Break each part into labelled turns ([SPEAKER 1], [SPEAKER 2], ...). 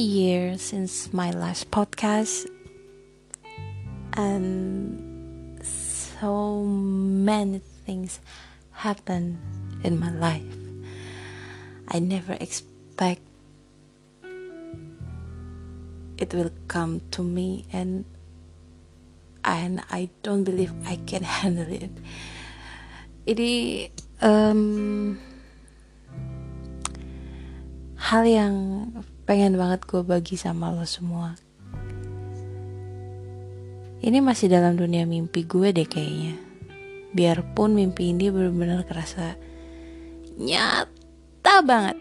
[SPEAKER 1] a year since my last podcast, and so many things happen in my life. I never expect it will come to me, and and I don't believe I can handle it. Ini um, hal yang pengen banget gue bagi sama lo semua. Ini masih dalam dunia mimpi gue deh kayaknya. Biarpun mimpi ini benar-benar kerasa nyata banget.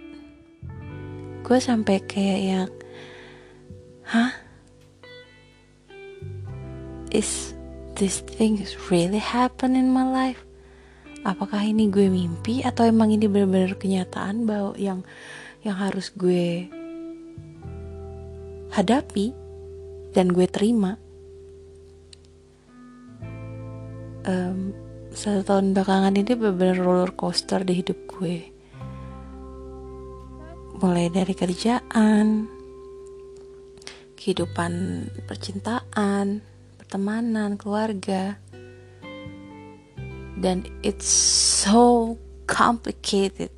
[SPEAKER 1] Gue sampai kayak yang, hah? Is this thing really happen in my life? Apakah ini gue mimpi atau emang ini benar-benar kenyataan bahwa yang yang harus gue hadapi dan gue terima. Um, satu tahun belakangan ini benar-benar roller coaster di hidup gue. Mulai dari kerjaan kehidupan percintaan pertemanan keluarga. Dan it's so complicated.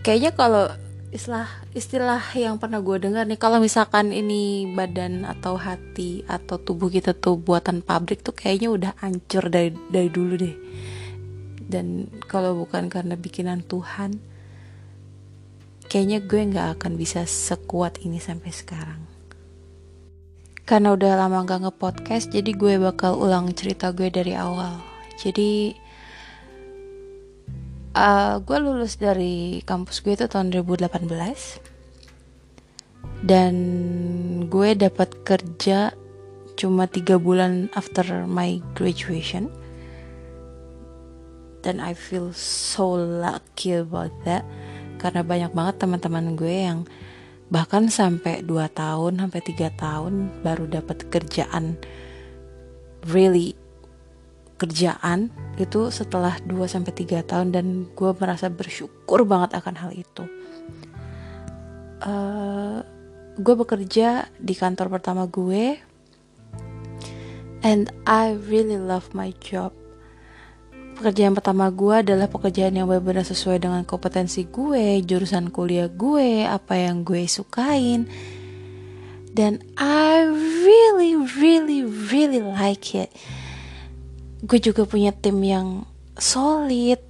[SPEAKER 1] Kayaknya kalau istilah istilah yang pernah gue dengar nih kalau misalkan ini badan atau hati atau tubuh kita tuh buatan pabrik tuh kayaknya udah hancur dari dari dulu deh. Dan kalau bukan karena bikinan Tuhan kayaknya gue nggak akan bisa sekuat ini sampai sekarang. Karena udah lama gak nge-podcast jadi gue bakal ulang cerita gue dari awal. Jadi uh, gue lulus dari kampus gue itu tahun 2018 dan gue dapat kerja cuma tiga bulan after my graduation. Dan I feel so lucky about that. Karena banyak banget teman-teman gue yang bahkan sampai 2 tahun sampai tiga tahun baru dapat kerjaan really kerjaan itu setelah 2 sampai 3 tahun dan gue merasa bersyukur banget akan hal itu. Uh, eh, gue bekerja di kantor pertama gue and I really love my job. Pekerjaan pertama gue adalah pekerjaan yang benar-benar sesuai dengan kompetensi gue, jurusan kuliah gue, apa yang gue sukain. Dan I really, really, really like it gue juga punya tim yang solid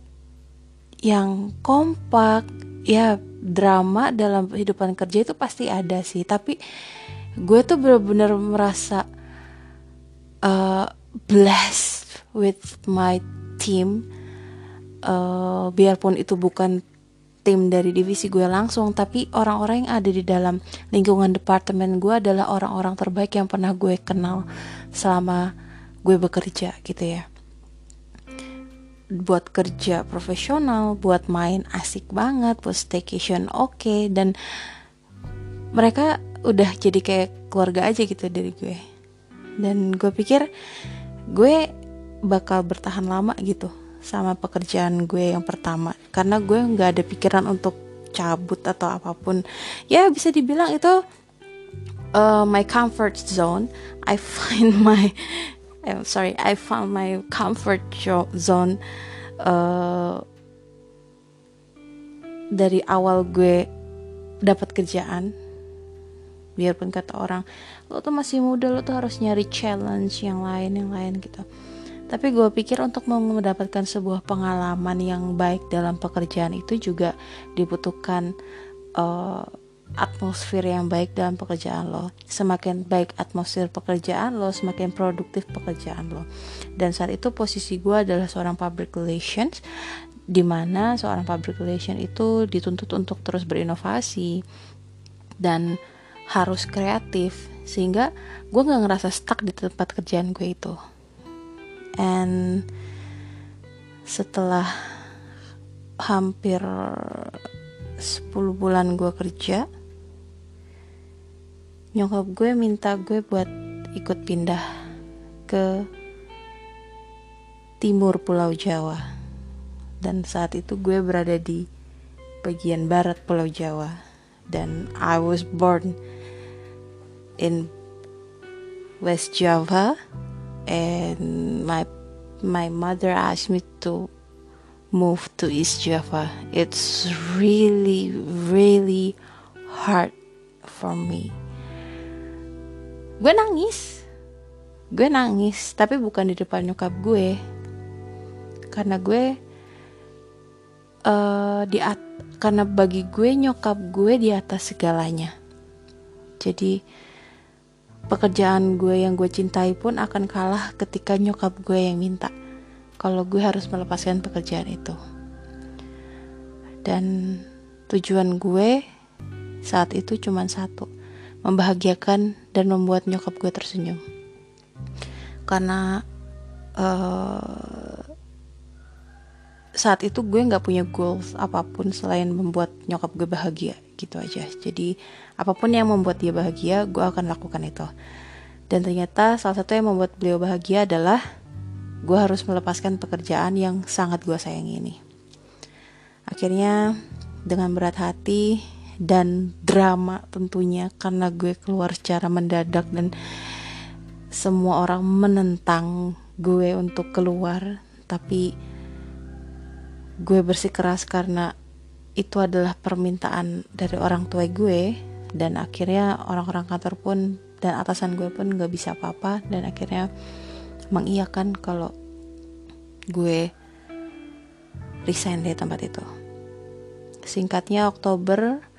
[SPEAKER 1] yang kompak. Ya drama dalam kehidupan kerja itu pasti ada sih. Tapi gue tuh bener-bener merasa uh, blessed with my team. Uh, biarpun itu bukan tim dari divisi gue langsung tapi orang-orang yang ada di dalam lingkungan departemen gue adalah orang-orang terbaik yang pernah gue kenal selama gue bekerja gitu ya buat kerja profesional, buat main asik banget, buat staycation oke okay, dan mereka udah jadi kayak keluarga aja gitu dari gue. Dan gue pikir gue bakal bertahan lama gitu sama pekerjaan gue yang pertama karena gue nggak ada pikiran untuk cabut atau apa pun. Ya bisa dibilang itu uh, my comfort zone. I find my I'm sorry, I found my comfort zone uh, dari awal gue dapat kerjaan. Biarpun kata orang, lo tuh masih muda, lo tuh harus nyari challenge yang lain, yang lain gitu. Tapi gue pikir untuk mendapatkan sebuah pengalaman yang baik dalam pekerjaan itu juga dibutuhkan uh, atmosfer yang baik dalam pekerjaan lo. Semakin baik atmosfer pekerjaan lo, semakin produktif pekerjaan lo. Dan saat itu posisi gue adalah seorang public relations, di mana seorang public relation itu dituntut untuk terus berinovasi dan harus kreatif, sehingga gue nggak ngerasa stuck di tempat kerjaan gue itu. And setelah hampir 10 bulan gue kerja nyokap gue minta gue buat ikut pindah ke timur Pulau Jawa. Dan saat itu gue berada di bagian barat Pulau Jawa. Dan I was born in West Java and my my mother asked me to move to East Java. It's really really hard for me gue nangis. Gue nangis tapi bukan di depan nyokap gue. Karena gue uh, di at karena bagi gue nyokap gue di atas segalanya. Jadi pekerjaan gue yang gue cintai pun akan kalah ketika nyokap gue yang minta. Kalau gue harus melepaskan pekerjaan itu. Dan tujuan gue saat itu cuma satu membahagiakan dan membuat nyokap gue tersenyum. Karena uh, saat itu gue nggak punya goals apa pun selain membuat nyokap gue bahagia gitu aja. Jadi apa pun yang membuat dia bahagia gue akan lakukan itu. Dan ternyata salah satu yang membuat beliau bahagia adalah gue harus melepaskan pekerjaan yang sangat gue sayangi ini. Akhirnya dengan berat hati dan drama tentunya karena gue keluar secara mendadak dan semua orang menentang gue untuk keluar. Tapi gue bersikeras karena itu adalah permintaan dari orang tua gue dan akhirnya orang-orang kantor pun dan atasan gue pun gak bisa apa-apa dan akhirnya mengiyakan kalau gue resign dari tempat itu. Singkatnya Oktober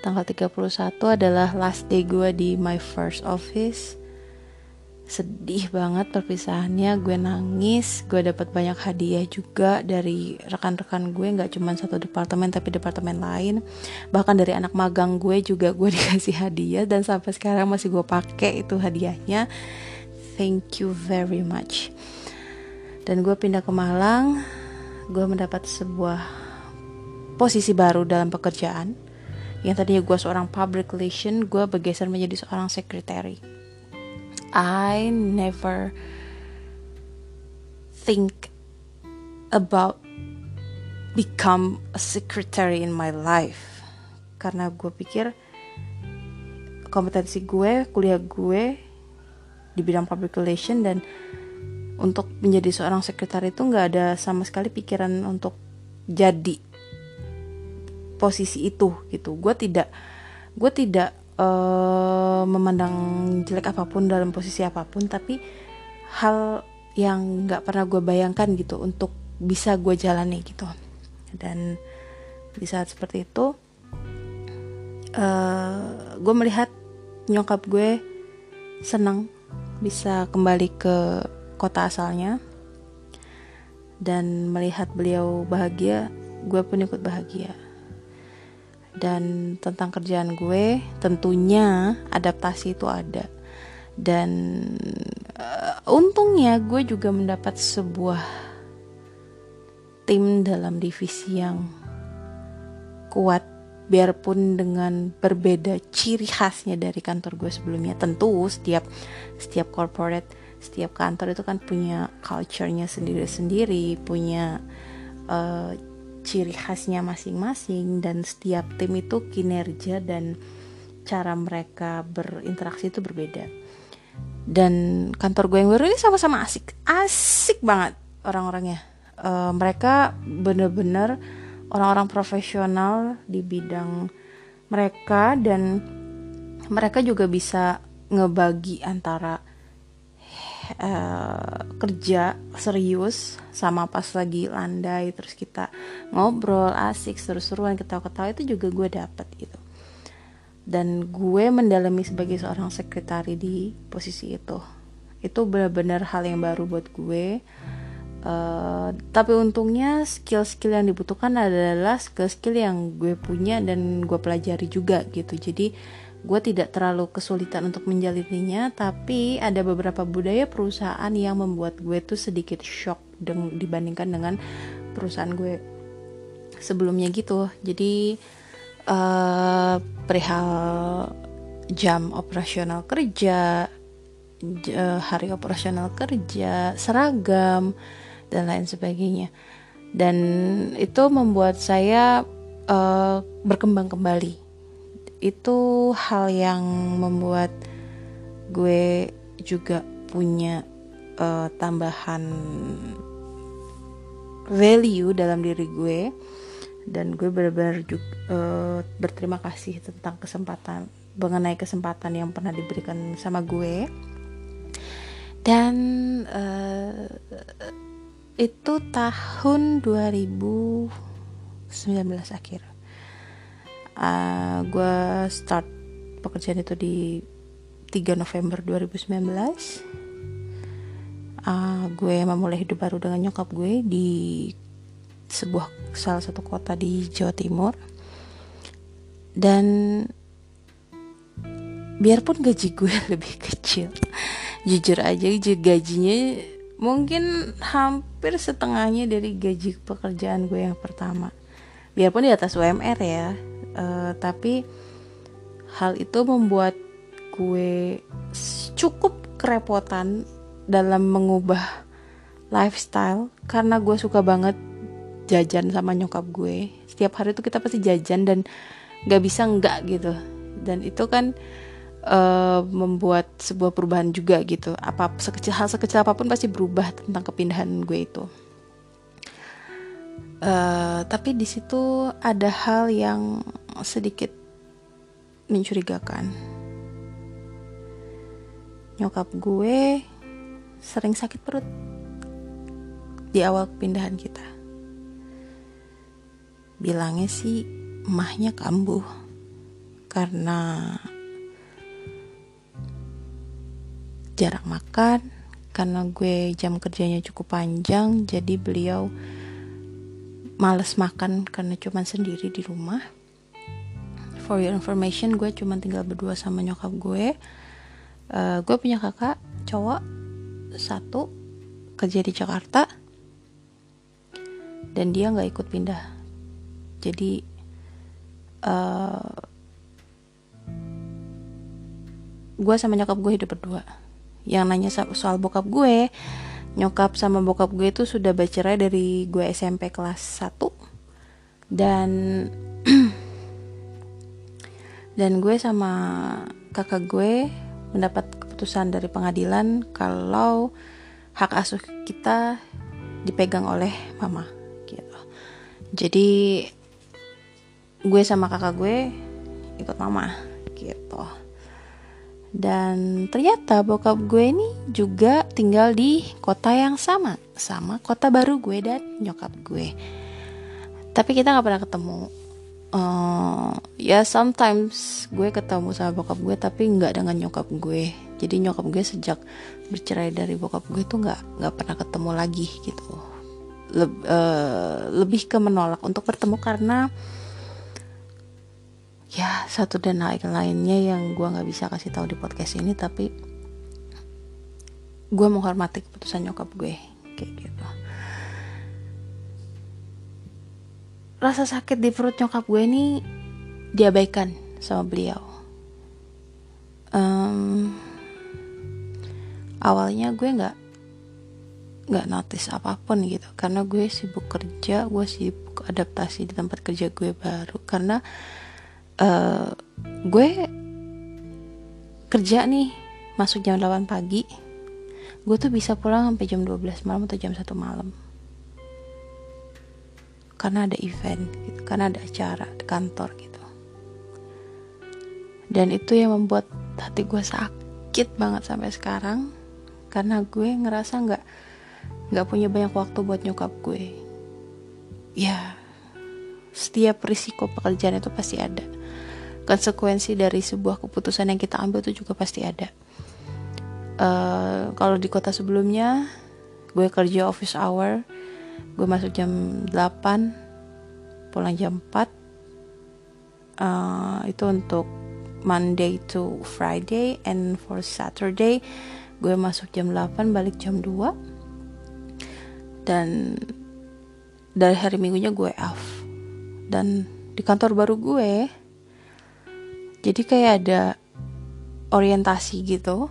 [SPEAKER 1] tanggal 31 adalah last day gue di my first office. Sedih banget perpisahannya gue nangis gue dapat banyak hadiah juga dari rekan-rekan gue nggak cuma satu departemen tapi departemen lain. Bahkan dari anak magang gue juga gue dikasih hadiah dan sampai sekarang masih gue pakai itu hadiahnya. Thank you very much. Dan gue pindah ke Malang gue mendapat sebuah posisi baru dalam pekerjaan yang tadinya gue seorang public relation gue bergeser menjadi seorang secretary. I never think about become a secretary in my life. Karena gue pikir kompetensi gue kuliah gue di bidang public relation dan untuk menjadi seorang sekretari itu nggak ada sama sekali pikiran untuk jadi posisi itu gitu. Gue tidak gue tidak uh, memandang jelek apa pun dalam posisi apa pun tapi hal yang nggak pernah gue bayangkan gitu untuk bisa gue jalani gitu. Dan di saat seperti itu uh, gue melihat nyokap gue senang bisa kembali ke kota asalnya dan melihat beliau bahagia gue pun ikut bahagia dan tentang kerjaan gue tentunya adaptasi itu ada. Dan uh, untungnya gue juga mendapat sebuah tim dalam divisi yang kuat. Biarpun dengan berbeda ciri khasnya dari kantor gue sebelumnya. Tentu setiap setiap corporate setiap kantor itu kan punya culture-nya sendiri-sendiri punya uh, ciri khasnya masing-masing dan setiap tim itu kinerja dan cara mereka berinteraksi itu berbeda. Dan kantor gue yang baru ini sama-sama asik. Asik banget orang-orangnya. Uh, mereka bener-bener orang-orang profesional di bidang mereka dan mereka juga bisa ngebagi antara uh, kerja serius sama pas lagi landai terus kita ngobrol asik seru-seruan ketawa-ketawa itu juga gue dapet gitu. Dan gue mendalami sebagai seorang sekretari di posisi itu. Itu benar-benar hal yang baru buat gue. Uh, tapi untungnya skill-skill yang dibutuhkan adalah skill-skill yang gue punya dan gue pelajari juga gitu. Jadi gue tidak terlalu kesulitan untuk menjalininya tapi ada beberapa budaya perusahaan yang membuat gue tuh sedikit shock deng dibandingkan dengan perusahaan gue sebelumnya gitu. Jadi uh, perihal jam operasional kerja uh, hari operasional kerja seragam dan lain sebagainya. Dan itu membuat saya uh, berkembang kembali itu hal yang membuat gue juga punya uh, tambahan value dalam diri gue. Dan gue benar-benar uh, berterima kasih tentang kesempatan mengenai kesempatan yang pernah diberikan sama gue. Dan uh, itu tahun 2019 akhir uh, gue start pekerjaan itu di 3 November 2019 uh, gue memulai hidup baru dengan nyokap gue di sebuah salah satu kota di Jawa Timur. Dan biarpun gaji gue lebih kecil jujur aja gajinya mungkin hampir setengahnya dari gaji pekerjaan gue yang pertama. Biarpun di atas UMR ya uh, tapi hal itu membuat gue cukup kerepotan dalam mengubah lifestyle karena gue suka banget jajan sama nyokap gue. Setiap hari itu kita pasti jajan dan gak bisa enggak gitu. Dan itu kan uh, membuat sebuah perubahan juga gitu. Apa sekecil hal sekecil apa pun pasti berubah tentang kepindahan gue itu uh, tapi di situ ada hal yang sedikit mencurigakan nyokap gue sering sakit perut di awal pindahan kita. Bilangnya sih emahnya kambuh karena jarang makan karena gue jam kerjanya cukup panjang jadi beliau males makan karena cuma sendiri di rumah. For your information gue cuma tinggal berdua sama nyokap gue. Uh, gue punya kakak cowok satu kerja di Jakarta dan dia nggak ikut pindah. Jadi uh, gue sama nyokap gue hidup berdua. Yang nanya soal bokap gue nyokap sama bokap gue itu sudah bercerai dari gue SMP kelas 1 dan dan gue sama kakak gue mendapat keputusan dari pengadilan kalau hak asuh kita dipegang oleh mama gitu. Jadi gue sama kakak gue ikut mama. Dan ternyata bokap gue ini juga tinggal di kota yang sama. Sama kota baru gue dan nyokap gue. Tapi kita nggak pernah ketemu. Uh, ya sometimes gue ketemu sama bokap gue tapi nggak dengan nyokap gue. Jadi nyokap gue sejak bercerai dari bokap gue tuh nggak nggak pernah ketemu lagi gitu. Leb, uh, lebih ke menolak untuk bertemu karena ya satu dan lain lainnya yang gue nggak bisa kasih tahu di podcast ini tapi gue menghormati keputusan nyokap gue kayak gitu. Rasa sakit di perut nyokap gue ini diabaikan sama beliau. Um, awalnya gue nggak nggak notice apa pun gitu karena gue sibuk kerja gue sibuk adaptasi di tempat kerja gue baru karena uh, gue kerja nih masuk jam 8 pagi. Gue tuh bisa pulang sampai jam 12 malam atau jam 1 malam. Karena ada event gitu. Karena ada acara di kantor gitu. Dan itu yang membuat hati gue sakit banget sampai sekarang. Karena gue ngerasa nggak nggak punya banyak waktu buat nyokap gue. Ya setiap risiko pekerjaan itu pasti ada konsekuensi dari sebuah keputusan yang kita ambil itu juga pasti ada. Uh, kalau di kota sebelumnya gue kerja office hour gue masuk jam 8 pulang jam 4 uh, eh, itu untuk Monday to Friday and for Saturday gue masuk jam 8 balik jam 2 dan dari hari minggunya gue off. Dan di kantor baru gue jadi kayak ada orientasi gitu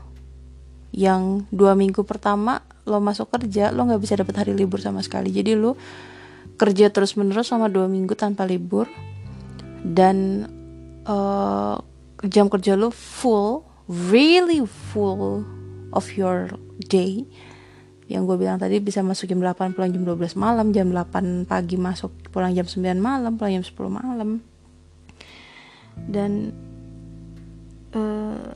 [SPEAKER 1] yang dua minggu pertama lo masuk kerja lo nggak bisa dapat hari libur sama sekali. Jadi lo kerja terus menerus sama dua minggu tanpa libur dan uh, jam kerja lu full really full of your day. Yang gue bilang tadi bisa masuk jam 8 pulang jam 12 malam jam 8 pagi masuk pulang jam 9 malam pulang jam 10 malam. Dan uh,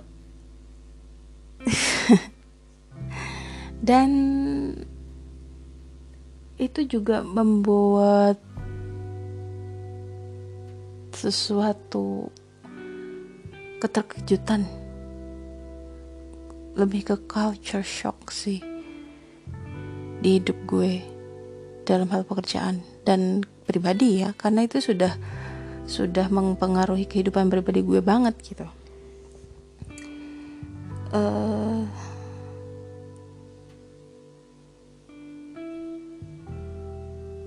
[SPEAKER 1] dan itu juga membuat sesuatu keterkejutan. Lebih ke culture shock sih di hidup gue dalam hal pekerjaan dan pribadi ya. Karena itu sudah sudah mempengaruhi kehidupan pribadi gue banget gitu uh,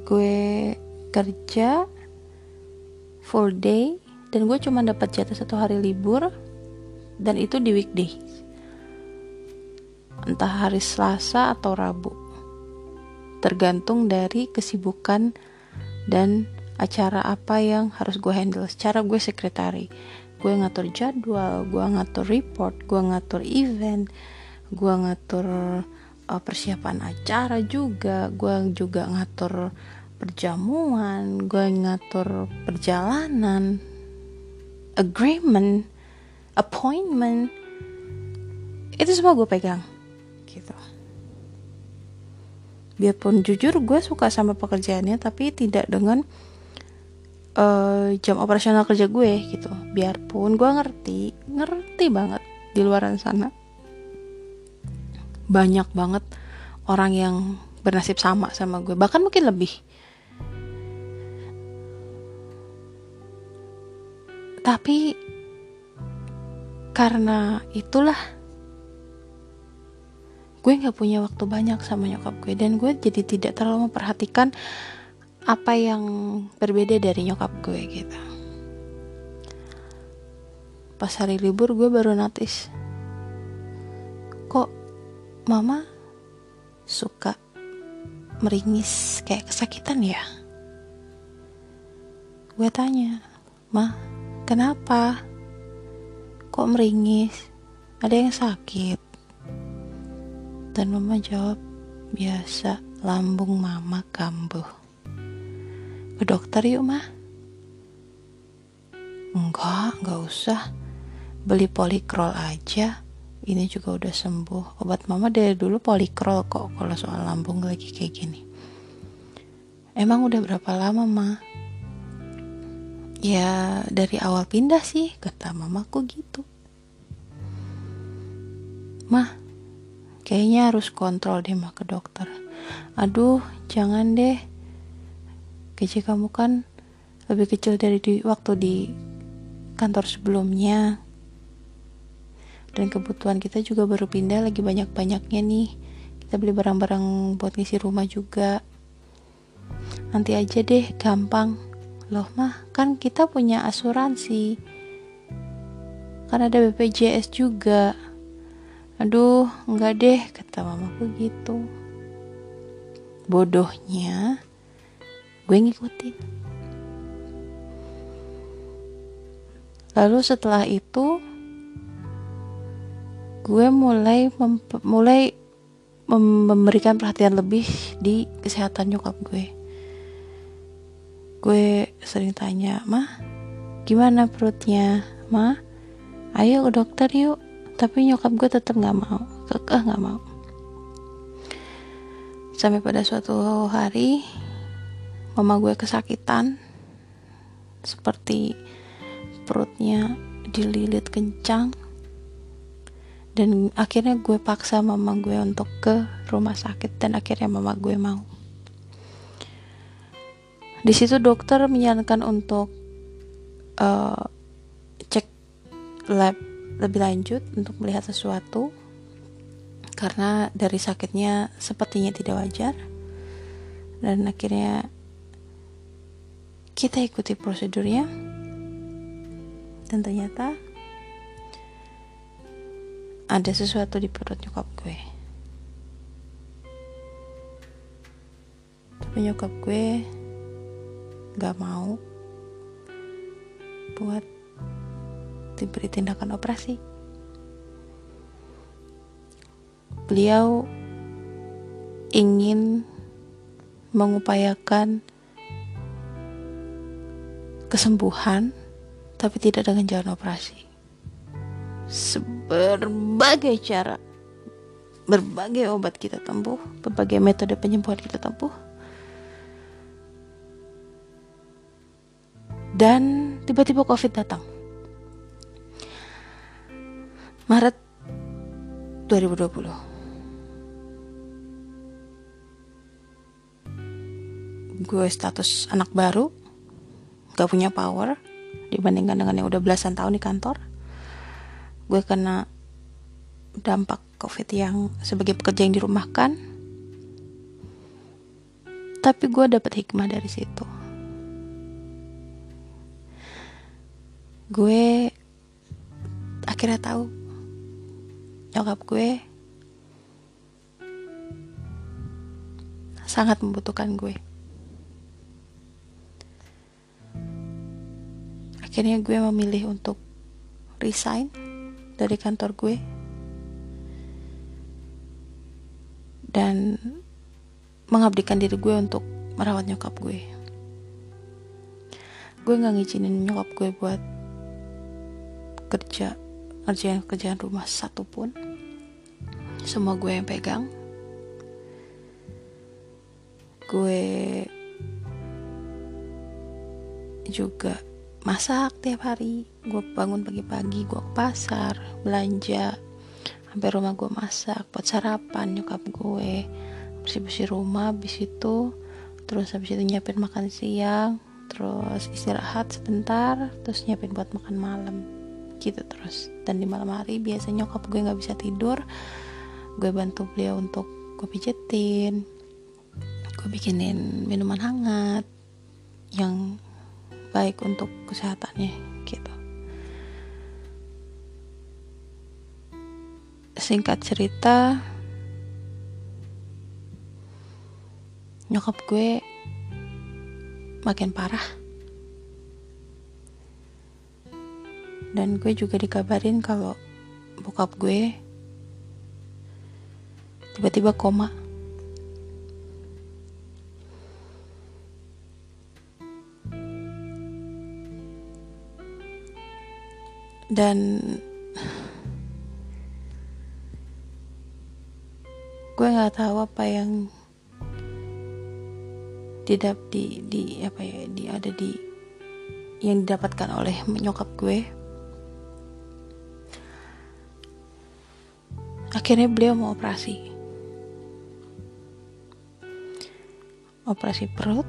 [SPEAKER 1] gue kerja full day dan gue cuma dapat jatah satu hari libur dan itu di weekday. Entah hari Selasa atau Rabu. Tergantung dari kesibukan dan acara apa yang harus gue handle. Secara gue sekretari gue ngatur jadwal gue ngatur report gue ngatur event gue ngatur uh, persiapan acara juga gue juga ngatur perjamuan gue ngatur perjalanan agreement appointment. Itu semua gue pegang biarpun jujur gue suka sama pekerjaannya tapi tidak dengan uh, jam operasional kerja gue gitu. Biarpun gue ngerti ngerti banget di luar sana. Banyak banget orang yang bernasib sama sama gue. Bahkan mungkin lebih. Tapi karena itulah gue nggak punya waktu banyak sama nyokap gue. Dan gue jadi tidak terlalu memperhatikan apa yang berbeda dari nyokap gue gitu. Pas hari libur gue baru notice kok mama suka meringis kayak kesakitan ya? Gue tanya ma kenapa? Kok meringis? Ada yang sakit? Dan mama jawab, biasa lambung mama kambuh. Ke dokter yuk mah. Enggak, enggak usah. Beli polikrol aja. Ini juga udah sembuh. Obat mama dari dulu polikrol kok kalau soal lambung lagi kayak gini. Emang udah berapa lama mah? Ya dari awal pindah sih, kata mamaku gitu. Mah, Kayaknya harus kontrol deh mah ke dokter. Aduh, jangan deh. Gaji kamu kan lebih kecil dari di waktu di kantor sebelumnya. Dan kebutuhan kita juga baru pindah lagi banyak-banyaknya nih. Kita beli barang-barang buat ngisi rumah juga. Nanti aja deh, gampang. Loh mah, kan kita punya asuransi. Kan ada BPJS juga aduh enggak deh kata mamaku gitu bodohnya gue ngikutin. Lalu setelah itu gue mulai mulai mem memberikan perhatian lebih di kesehatan nyokap gue. Gue sering tanya mah gimana perutnya? Mah ayo ke dokter yuk. Tapi nyokap gue tetap nggak mau kekeh nggak mau. Sampai pada suatu hari mama gue kesakitan seperti perutnya dililit kencang dan akhirnya gue paksa mama gue untuk ke rumah sakit dan akhirnya mama gue mau. Di situ dokter menyarankan untuk uh, cek lab lebih lanjut untuk melihat sesuatu karena dari sakitnya sepertinya tidak wajar dan akhirnya kita ikuti prosedurnya. Dan ternyata ada sesuatu di perut nyokap gue. Tapi nyokap gue gak mau buat diberi tindakan operasi. Beliau ingin mengupayakan kesembuhan tapi tidak dengan jalan operasi. Berbagai cara berbagai obat kita tempuh berbagai metode penyembuhan kita tempuh. Dan tiba-tiba covid datang. Maret 2020 gue status anak baru gak punya power dibandingkan dengan yang udah belasan tahun di kantor. Gue kena dampak covid yang sebagai pekerja yang dirumahkan. Tapi gue dapet hikmah dari situ. Gue akhirnya tahu nyokap gue sangat membutuhkan gue akhirnya gue memilih untuk resign dari kantor gue. Dan mengabdikan diri gue untuk merawat nyokap gue. Gue gak ngizinin nyokap gue buat kerja kerjaan kerjaan rumah satupun. Semua gue yang pegang. Gue juga masak tiap hari. Gue bangun pagi-pagi gue ke pasar belanja. Sampai rumah gue masak buat sarapan nyokap gue. Bersih-bersih rumah habis itu terus habis itu nyiapin makan siang terus istirahat sebentar terus nyiapin buat makan malam. Gitu terus. Dan di malam hari biasanya nyokap gue nggak bisa tidur. Gue bantu beliau untuk gue pijetin. Gue bikinin minuman hangat yang baik untuk kesehatannya gitu. Singkat cerita nyokap gue makin parah. Dan gue juga dikabarin kalau bokap gue tiba-tiba koma dan gue nggak tahu apa yang tidak di di apa ya di ada di yang didapatkan oleh nyokap gue. Akhirnya beliau mau operasi. Operasi perut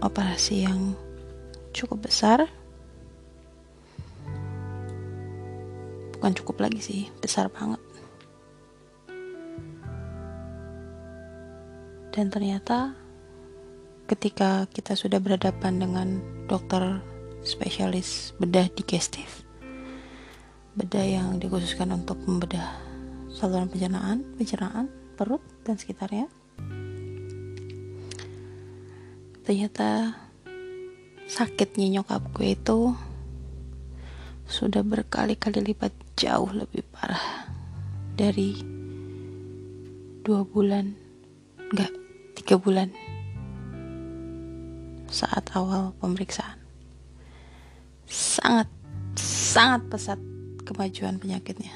[SPEAKER 1] operasi yang cukup besar bukan cukup lagi sih besar banget. Dan ternyata ketika kita sudah berhadapan dengan dokter spesialis bedah digestif bedah yang dikhususkan untuk membedah saluran pencernaan pencernaan perut dan sekitarnya ternyata sakitnya nyokap gue itu sudah berkali-kali lipat jauh lebih parah dari dua bulan enggak tiga bulan saat awal pemeriksaan. Sangat sangat pesat kemajuan penyakitnya.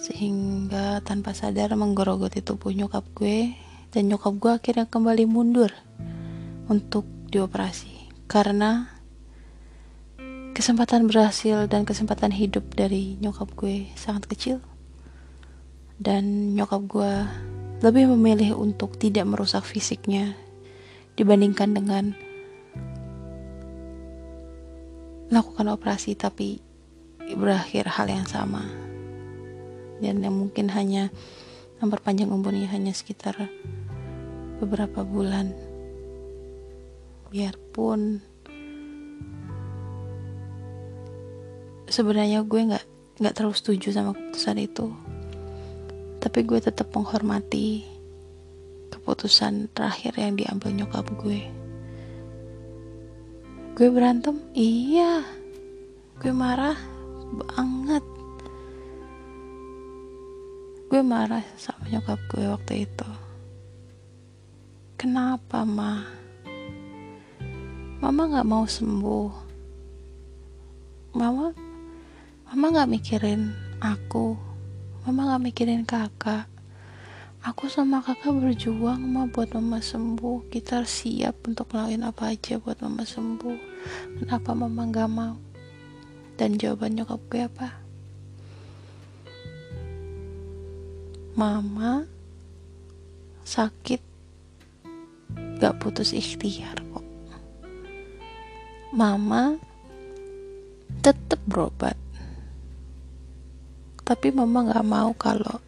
[SPEAKER 1] Sehingga tanpa sadar menggerogoti tubuh nyokap gue dan nyokap gue akhirnya kembali mundur untuk dioperasi. Karena kesempatan berhasil dan kesempatan hidup dari nyokap gue sangat kecil. Dan nyokap gue lebih memilih untuk tidak merusak fisiknya dibandingkan dengan melakukan operasi tapi berakhir hal yang sama. Dan yang mungkin hanya memperpanjang umurnya hanya sekitar beberapa bulan. Biarpun sebenarnya gue nggak nggak terlalu setuju sama keputusan itu. Tapi gue tetap menghormati keputusan terakhir yang diambil nyokap gue. Gue berantem? Iya. Gue marah banget. Gue marah sama nyokap gue waktu itu. Kenapa ma? Mama gak mau sembuh. Mama mama gak mikirin aku mama gak mikirin kakak aku sama kakak berjuang mah buat mama sembuh kita siap untuk ngelakuin apa aja buat mama sembuh kenapa mama gak mau dan jawaban nyokap gue apa? Mama sakit gak putus ikhtiar kok. Mama tetap berobat. Tapi mama gak mau kalau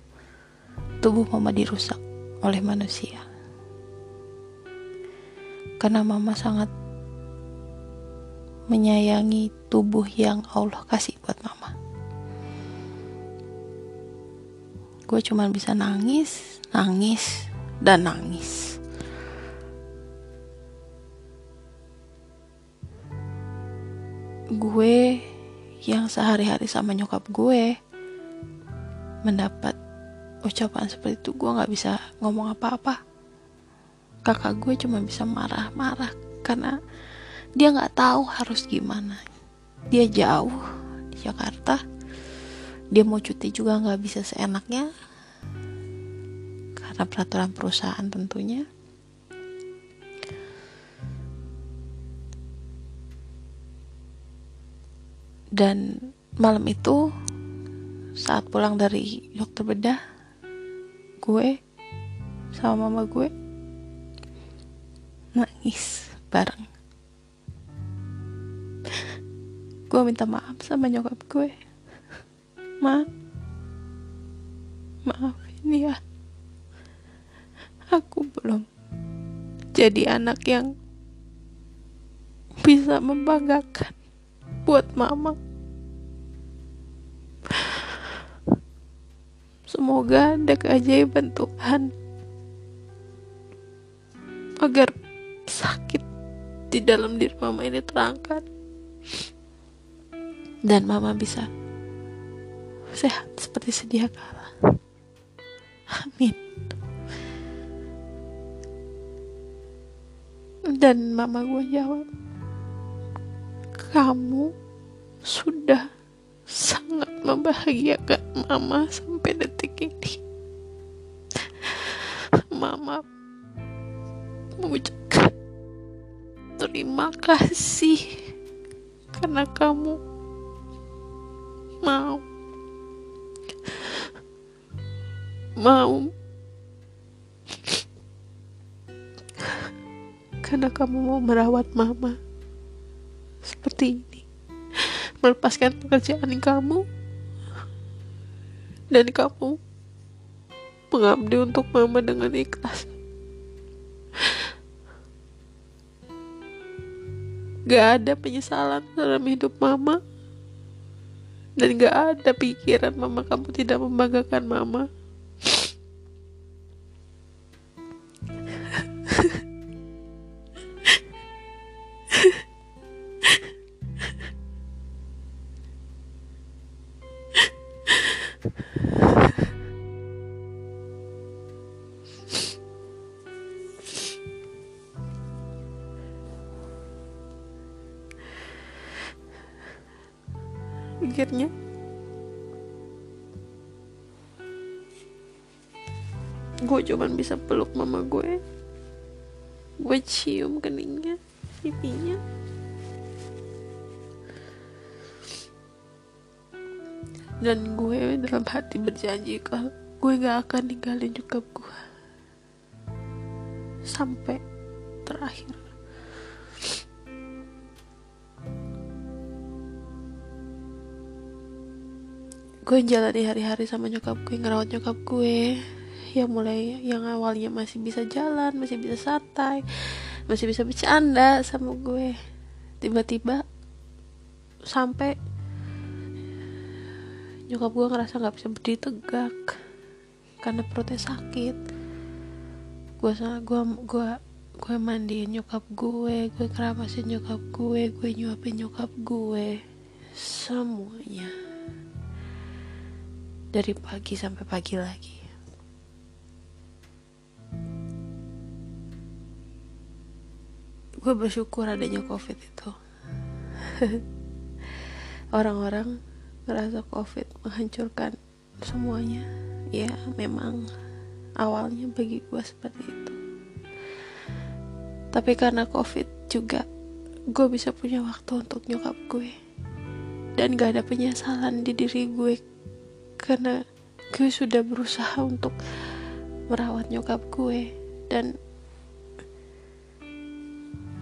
[SPEAKER 1] tubuh mama dirusak oleh manusia. Karena mama sangat menyayangi tubuh yang Allah kasih buat mama. Gue cuma bisa nangis, nangis, dan nangis. Gue yang sehari-hari sama nyokap gue mendapat ucapan seperti itu gue gak bisa ngomong apa-apa. Kakak gue cuma bisa marah-marah karena dia nggak tahu harus gimana. Dia jauh di Jakarta dia mau cuti juga nggak bisa seenaknya karena peraturan perusahaan tentunya. Dan malam itu saat pulang dari dokter bedah gue sama mama gue nangis bareng. Gue minta maaf sama nyokap gue. Ma maaf ini ya. Aku belum jadi anak yang bisa membanggakan buat mama semoga ada keajaiban Tuhan agar sakit di dalam diri mama ini terangkat dan mama bisa sehat seperti sedia kala. Amin. Dan mama gue jawab, kamu sudah sangat membahagiakan mama sampai detik ini. Mama mengucapkan terima kasih karena kamu mau mau karena kamu mau merawat mama seperti ini melepaskan pekerjaan kamu. Dan kamu mengabdi untuk mama dengan ikhlas. Gak ada penyesalan dalam hidup mama. Dan gak ada pikiran mama kamu tidak membanggakan mama gue cuman bisa peluk mama gue gue cium keningnya pipinya. Dan gue dalam hati berjanji kalau gue gak akan ninggalin nyokap gue sampai terakhir. Gue jalani hari-hari sama nyokap gue ngerawat nyokap gue yang mulai yang awalnya masih bisa jalan masih bisa santai masih bisa bercanda sama gue. Tiba-tiba sampai nyokap gue ngerasa nggak bisa berdiri tegak karena perutnya sakit. Gue sama gue gue gue mandiin nyokap gue gue keramasin nyokap gue gue nyuapin nyokap gue. Semuanya. Dari pagi sampai pagi lagi gue bersyukur adanya covid itu. Orang-orang merasa covid menghancurkan semuanya. Ya memang awalnya bagi gue seperti itu. Tapi karena covid juga gue bisa punya waktu untuk nyokap gue. Dan gak ada penyesalan di diri gue karena gue sudah berusaha untuk merawat nyokap gue. Dan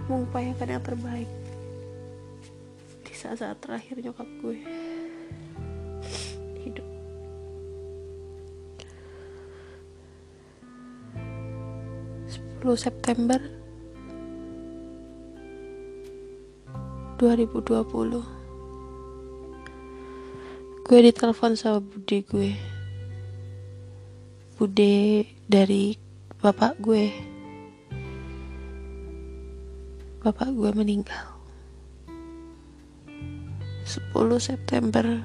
[SPEAKER 1] mengupayakan yang terbaik. Di saat-saat terakhir nyokap gue hidup. 10 September 2020 gue ditelepon sama bude gue. Bude dari bapak gue bapak gue meninggal. 10 September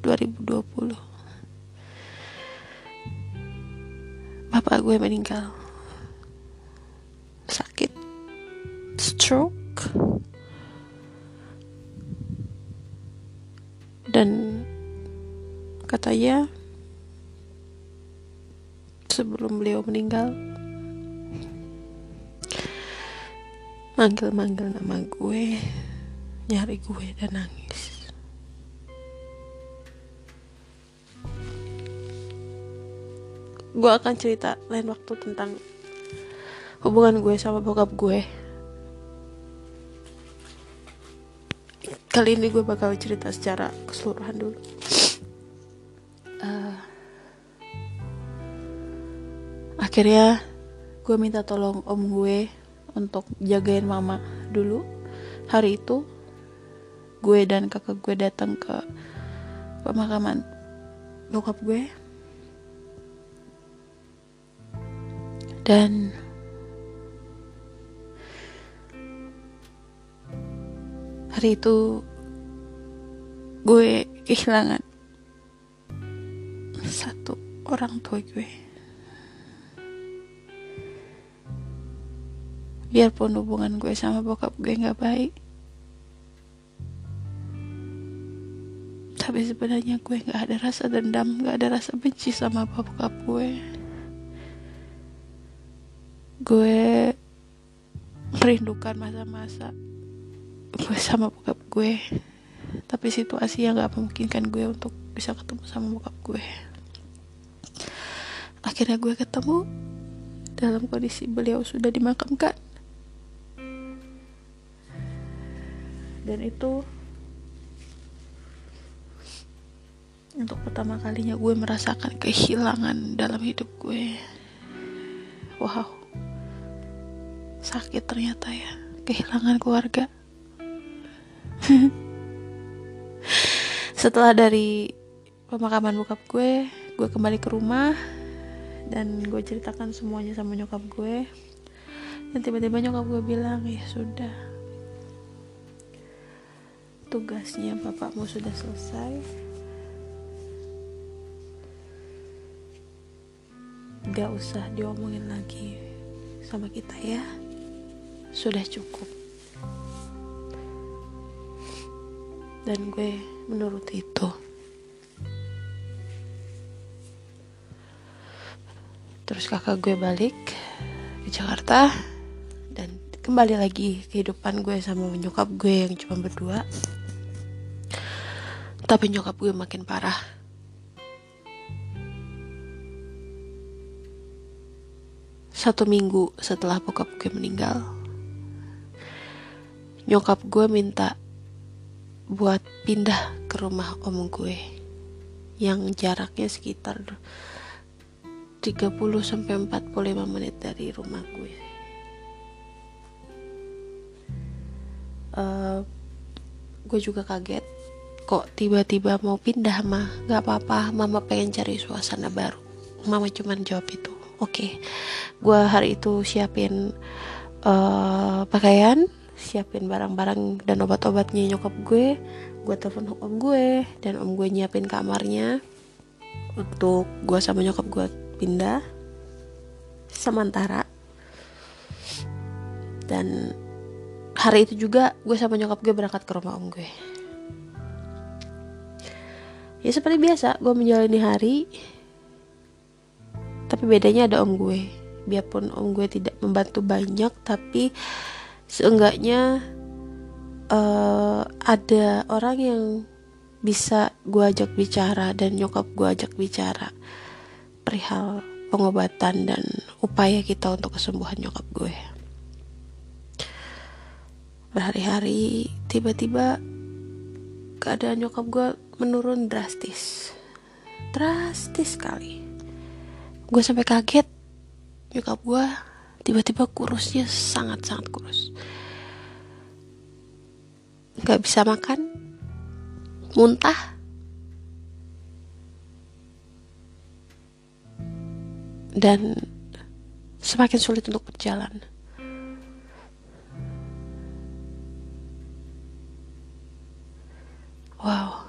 [SPEAKER 1] 2020 bapak gue meninggal. Sakit stroke dan katanya sebelum beliau meninggal manggil-manggil nama gue nyari gue dan nangis. Gue akan cerita lain waktu tentang hubungan gue sama bokap gue. Kali ini gue bakal cerita secara keseluruhan dulu. Uh, akhirnya gue minta tolong om gue untuk jagain mama dulu. Hari itu gue dan kakak gue datang ke pemakaman bokap gue. Dan hari itu gue kehilangan satu orang tua gue biarpun hubungan gue sama bokap gue nggak baik tapi sebenarnya gue nggak ada rasa dendam nggak ada rasa benci sama bokap gue. Gue merindukan masa-masa gue sama bokap gue tapi situasi yang gak memungkinkan gue untuk bisa ketemu sama bokap gue. Akhirnya gue ketemu dalam kondisi beliau sudah dimakamkan dan itu untuk pertama kalinya gue merasakan kehilangan dalam hidup gue. Wow. Sakit ternyata ya kehilangan keluarga. Setelah dari pemakaman bokap gue gue kembali ke rumah dan gue ceritakan semuanya sama nyokap gue. Dan tiba-tiba nyokap gue bilang ya sudah tugasnya bapakmu sudah selesai? Gak usah diomongin lagi sama kita ya. Sudah cukup. Dan gue menurut itu. Terus kakak gue balik ke Jakarta dan kembali lagi kehidupan gue sama nyokap gue yang cuma berdua tapi nyokap gue makin parah. Satu minggu setelah bokap gue meninggal, nyokap gue minta buat pindah ke rumah om gue yang jaraknya sekitar 30 sampai 45 menit dari rumah gue. Uh, gue juga kaget kok tiba-tiba mau pindah mah nggak apa-apa mama pengen cari suasana baru. Mama cuman jawab itu oke okay. gue hari itu siapin uh, pakaian siapin barang-barang dan obat-obatnya nyokap gue
[SPEAKER 2] gue telepon om gue dan om gue nyiapin kamarnya untuk gue sama nyokap gue pindah sementara. Dan hari itu juga gue sama nyokap gue berangkat ke rumah om gue ya seperti biasa gue menjalani hari. Tapi bedanya ada om gue. Biarpun om gue tidak membantu banyak tapi seenggaknya uh, ada orang yang bisa gue ajak bicara dan nyokap gue ajak bicara perihal pengobatan dan upaya kita untuk kesembuhan nyokap gue. Berhari-hari tiba-tiba keadaan nyokap gue menurun drastis. Drastis sekali. Gue sampai kaget. Nyokap gue tiba-tiba kurusnya sangat-sangat kurus. Nggak bisa makan. Muntah. Dan semakin sulit untuk berjalan. Wow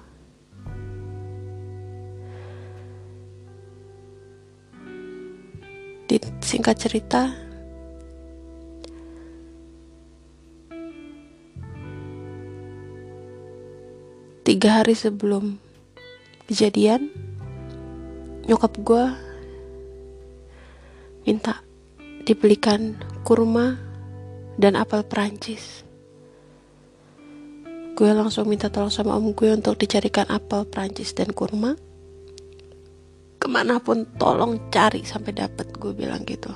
[SPEAKER 2] di singkat cerita tiga hari sebelum kejadian nyokap gue minta dibelikan kurma dan apel Perancis. Gue langsung minta tolong sama om gue untuk dicarikan apel Perancis dan kurma ke mana pun tolong cari sampai dapat gue bilang gitu.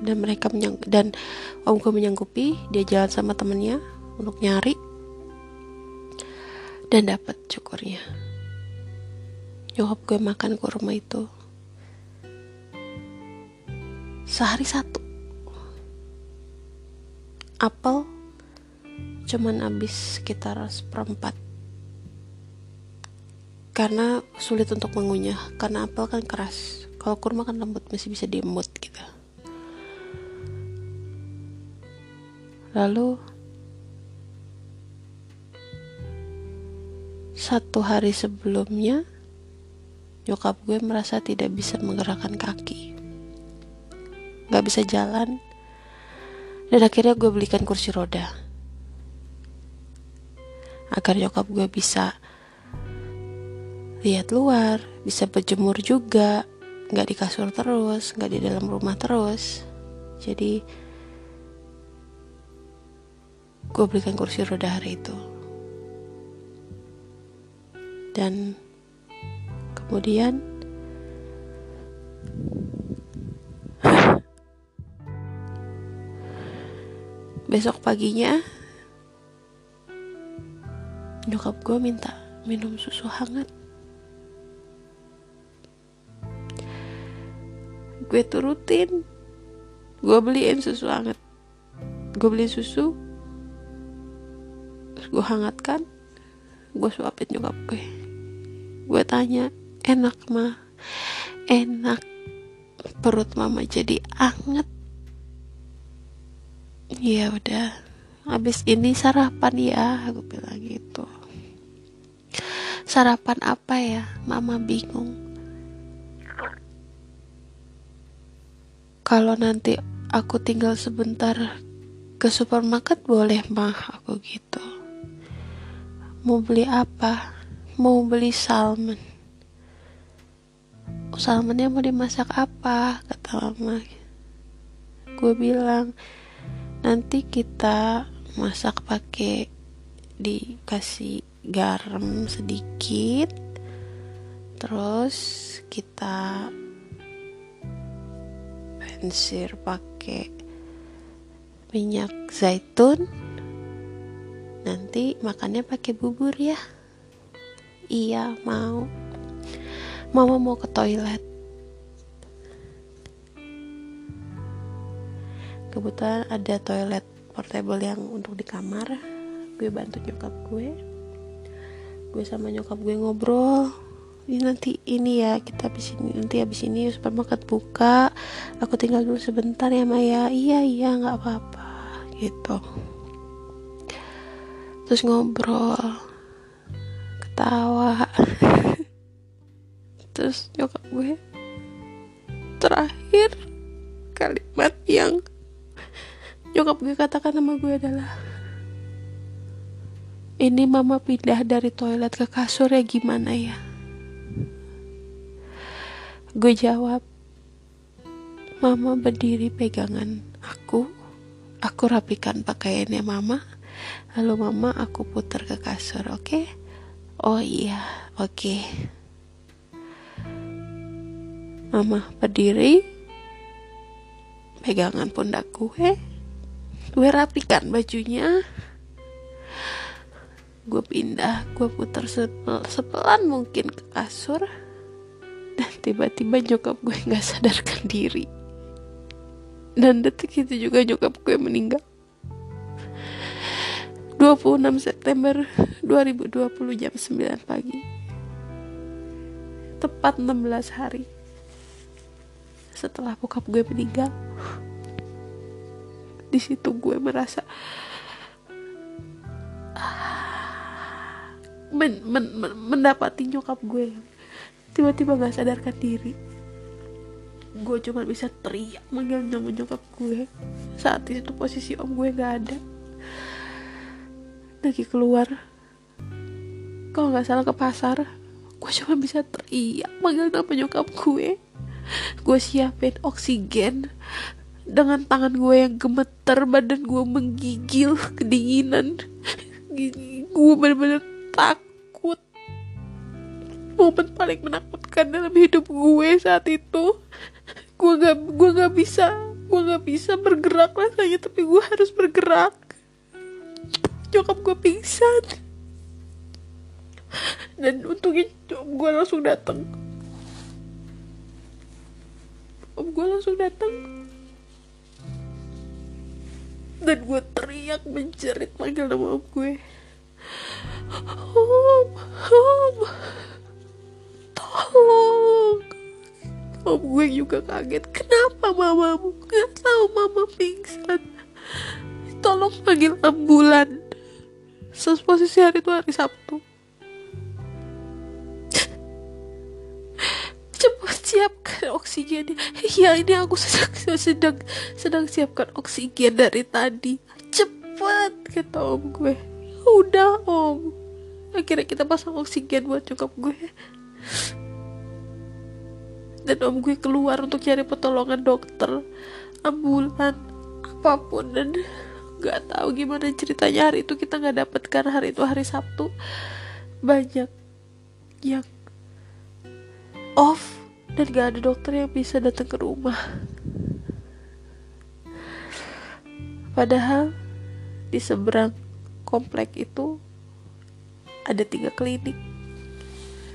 [SPEAKER 2] Dan mereka menyang dan om gue menyanggupi dia jalan sama temennya untuk nyari dan dapat cukurnya nyokap gue makan kurma itu sehari satu. Apel cuman habis sekitar seperempat karena sulit untuk mengunyah karena apel kan keras kalau kurma kan lembut masih bisa diemut gitu lalu Satu hari sebelumnya, nyokap gue merasa tidak bisa menggerakkan kaki. Gak bisa jalan. Dan akhirnya gue belikan kursi roda. Agar nyokap gue bisa lihat luar, bisa berjemur juga, gak di kasur terus, gak di dalam rumah terus. Jadi gue belikan kursi roda hari itu dan kemudian besok paginya nyokap gue minta minum susu hangat gue turutin. Gue beliin susu hangat. Gue beli susu. Terus gue hangatkan. Gue suapin nyokap gue. Gue tanya enak mah enak perut mama jadi anget? Ya udah habis ini sarapan ya aku bilang gitu. Sarapan apa ya? Mama bingung kalau nanti aku tinggal sebentar ke supermarket boleh mah aku gitu. Mau beli apa? Mau beli salmon. Salmonnya mau dimasak apa? Kata mama. Gue bilang nanti kita masak pakai dikasih garam sedikit terus kita pensir pakai minyak zaitun. Nanti makannya pakai bubur ya. Iya mau. Mama mau ke toilet. Kebetulan ada toilet portable yang untuk di kamar. Gue bantu nyokap gue. Gue sama nyokap gue ngobrol ini nanti ini ya kita habis ini nanti habis ini supermarket buka aku tinggal dulu sebentar ya Maya iya iya nggak apa-apa gitu. Terus ngobrol ketawa. Terus nyokap gue terakhir kalimat yang nyokap gue katakan sama gue adalah ini mama pindah dari toilet ke kasur ya gimana ya gue jawab mama berdiri pegangan aku. Aku rapikan pakaiannya mama. Lalu mama aku putar ke kasur oke? Okay? oh iya oke. Okay. mama berdiri pegangan pundak gue. Gue rapikan bajunya. Gue pindah gue putar sepel, sepelan mungkin ke kasur dan tiba-tiba nyokap gue nggak sadarkan diri. Dan detik itu juga nyokap gue meninggal. 26 September 2020 jam 9 pagi. Tepat 16 hari setelah bokap gue meninggal. Di situ gue merasa men, men, men, mendapati nyokap gue tiba-tiba gak sadarkan diri. Gue cuma bisa teriak manggil nama gue. Saat itu posisi om gue gak ada. Lagi keluar. Kalau nggak salah ke pasar gue cuma bisa teriak manggil nama nyokap gue. Gue siapin oksigen dengan tangan gue yang gemeter badan gue menggigil kedinginan. Gue bener-bener takut momen paling menakutkan dalam hidup gue saat itu. Gue gak gue gak bisa gue gak bisa bergerak rasanya tapi gue harus bergerak. Nyokap gue pingsan. Dan untungnya gue langsung datang om gue langsung datang dan gue teriak menjerit panggil nama om gue. Om om tolong. Om gue juga kaget. Kenapa mamamu? Nggak tahu mama pingsan. Tolong panggil ambulan. Sos posisi hari itu hari Sabtu. Cepat siapkan oksigen ya ini aku sedang sedang sedang siapkan oksigen dari tadi. Cepat kata om gue. Udah om. Akhirnya kita pasang oksigen buat nyokap gue dan om gue keluar untuk cari pertolongan dokter ambulan apa pun. Dan nggak tahu gimana ceritanya hari itu kita nggak dapet karena hari itu hari Sabtu. Banyak yang off dan gak ada dokter yang bisa datang ke rumah. Padahal di seberang komplek itu ada tiga klinik.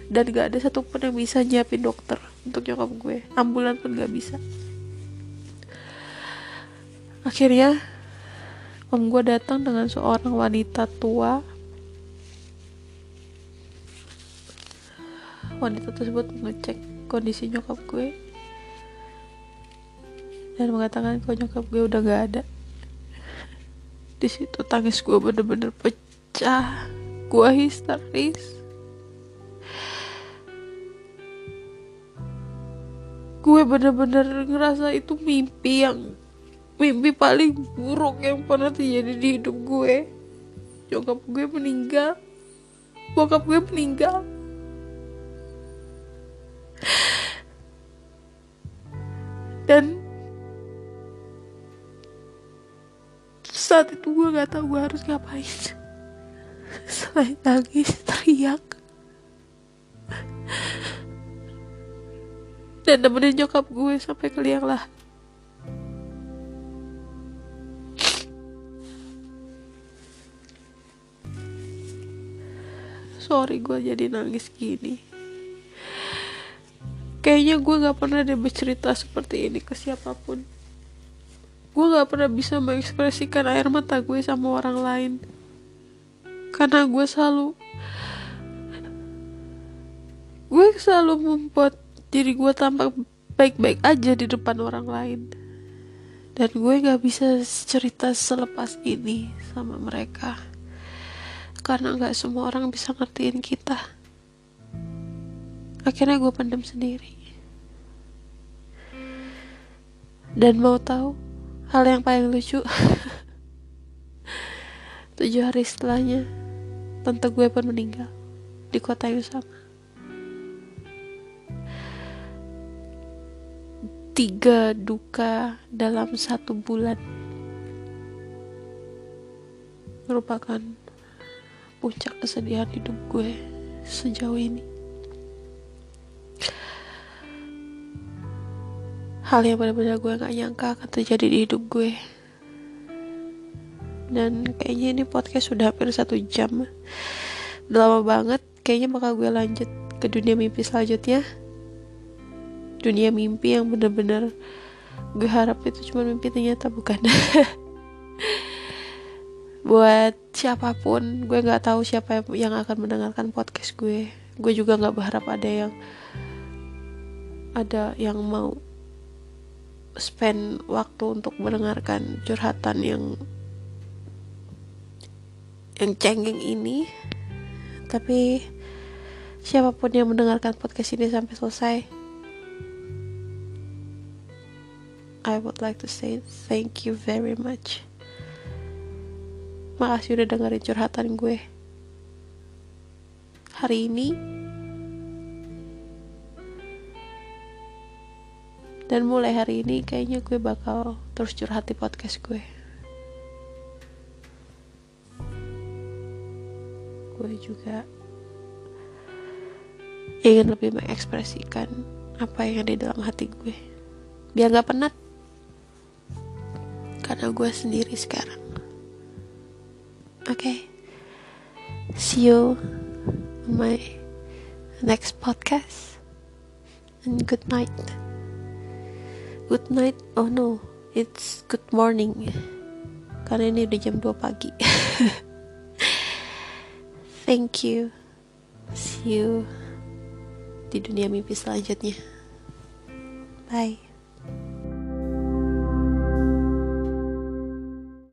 [SPEAKER 2] Dan gak ada satupun yang bisa nyiapin dokter untuk nyokap gue. Ambulan pun gak bisa. Akhirnya om gue datang dengan seorang wanita tua. Wanita tersebut mengecek kondisi nyokap gue. Dan mengatakan kalau nyokap gue udah gak ada. Di situ tangis gue bener-bener pecah. Gue histeris gue bener-bener ngerasa itu mimpi yang mimpi paling buruk yang pernah terjadi di hidup gue. Nyokap gue meninggal. Bokap gue meninggal. Dan saat itu gue gak tahu gue harus ngapain. Selain nangis teriak dan nemenin nyokap gue sampai ke liang lah. Sorry gue jadi nangis gini. Kayaknya gue gak pernah deh bercerita seperti ini ke siapa pun. Gue gak pernah bisa mengekspresikan air mata gue sama orang lain. Karena gue selalu gue selalu membuat diri gue tampak baik-baik aja di depan orang lain. Dan gue gak bisa cerita selepas ini sama mereka. Karena nggak semua orang bisa ngertiin kita. Akhirnya gue pendam sendiri. Dan mau tahu hal yang paling lucu? Tujuh hari setelahnya tante gue pun meninggal di kota yang sama tiga duka dalam satu bulan merupakan puncak kesedihan hidup gue sejauh ini. Hal yang benar-benar gue gak nyangka akan terjadi di hidup gue. Dan kayaknya ini podcast sudah hampir satu jam. Udah lama banget, kayaknya bakal gue lanjut ke dunia mimpi selanjutnya. Dunia mimpi yang benar-benar gue harap itu cuma mimpi ternyata bukan. buat siapa pun gue nggak tahu siapa yang akan mendengarkan podcast gue gue juga nggak berharap ada yang ada yang mau spend waktu untuk mendengarkan curhatan yang yang cengeng ini tapi siapa pun yang mendengarkan podcast ini sampai selesai I would like to say thank you very much Makasih udah dengerin curhatan gue. Hari ini dan mulai hari ini kayaknya gue bakal terus curhat di podcast gue. Gue juga ingin lebih mengekspresikan apa yang ada di dalam hati gue biar gak penat karena gue sendiri sekarang Okay. See you on my next podcast. And good night. Good night. Oh no, it's good morning. Karena ini udah jam 2 pagi. Thank you. See you di dunia mimpi selanjutnya. Bye.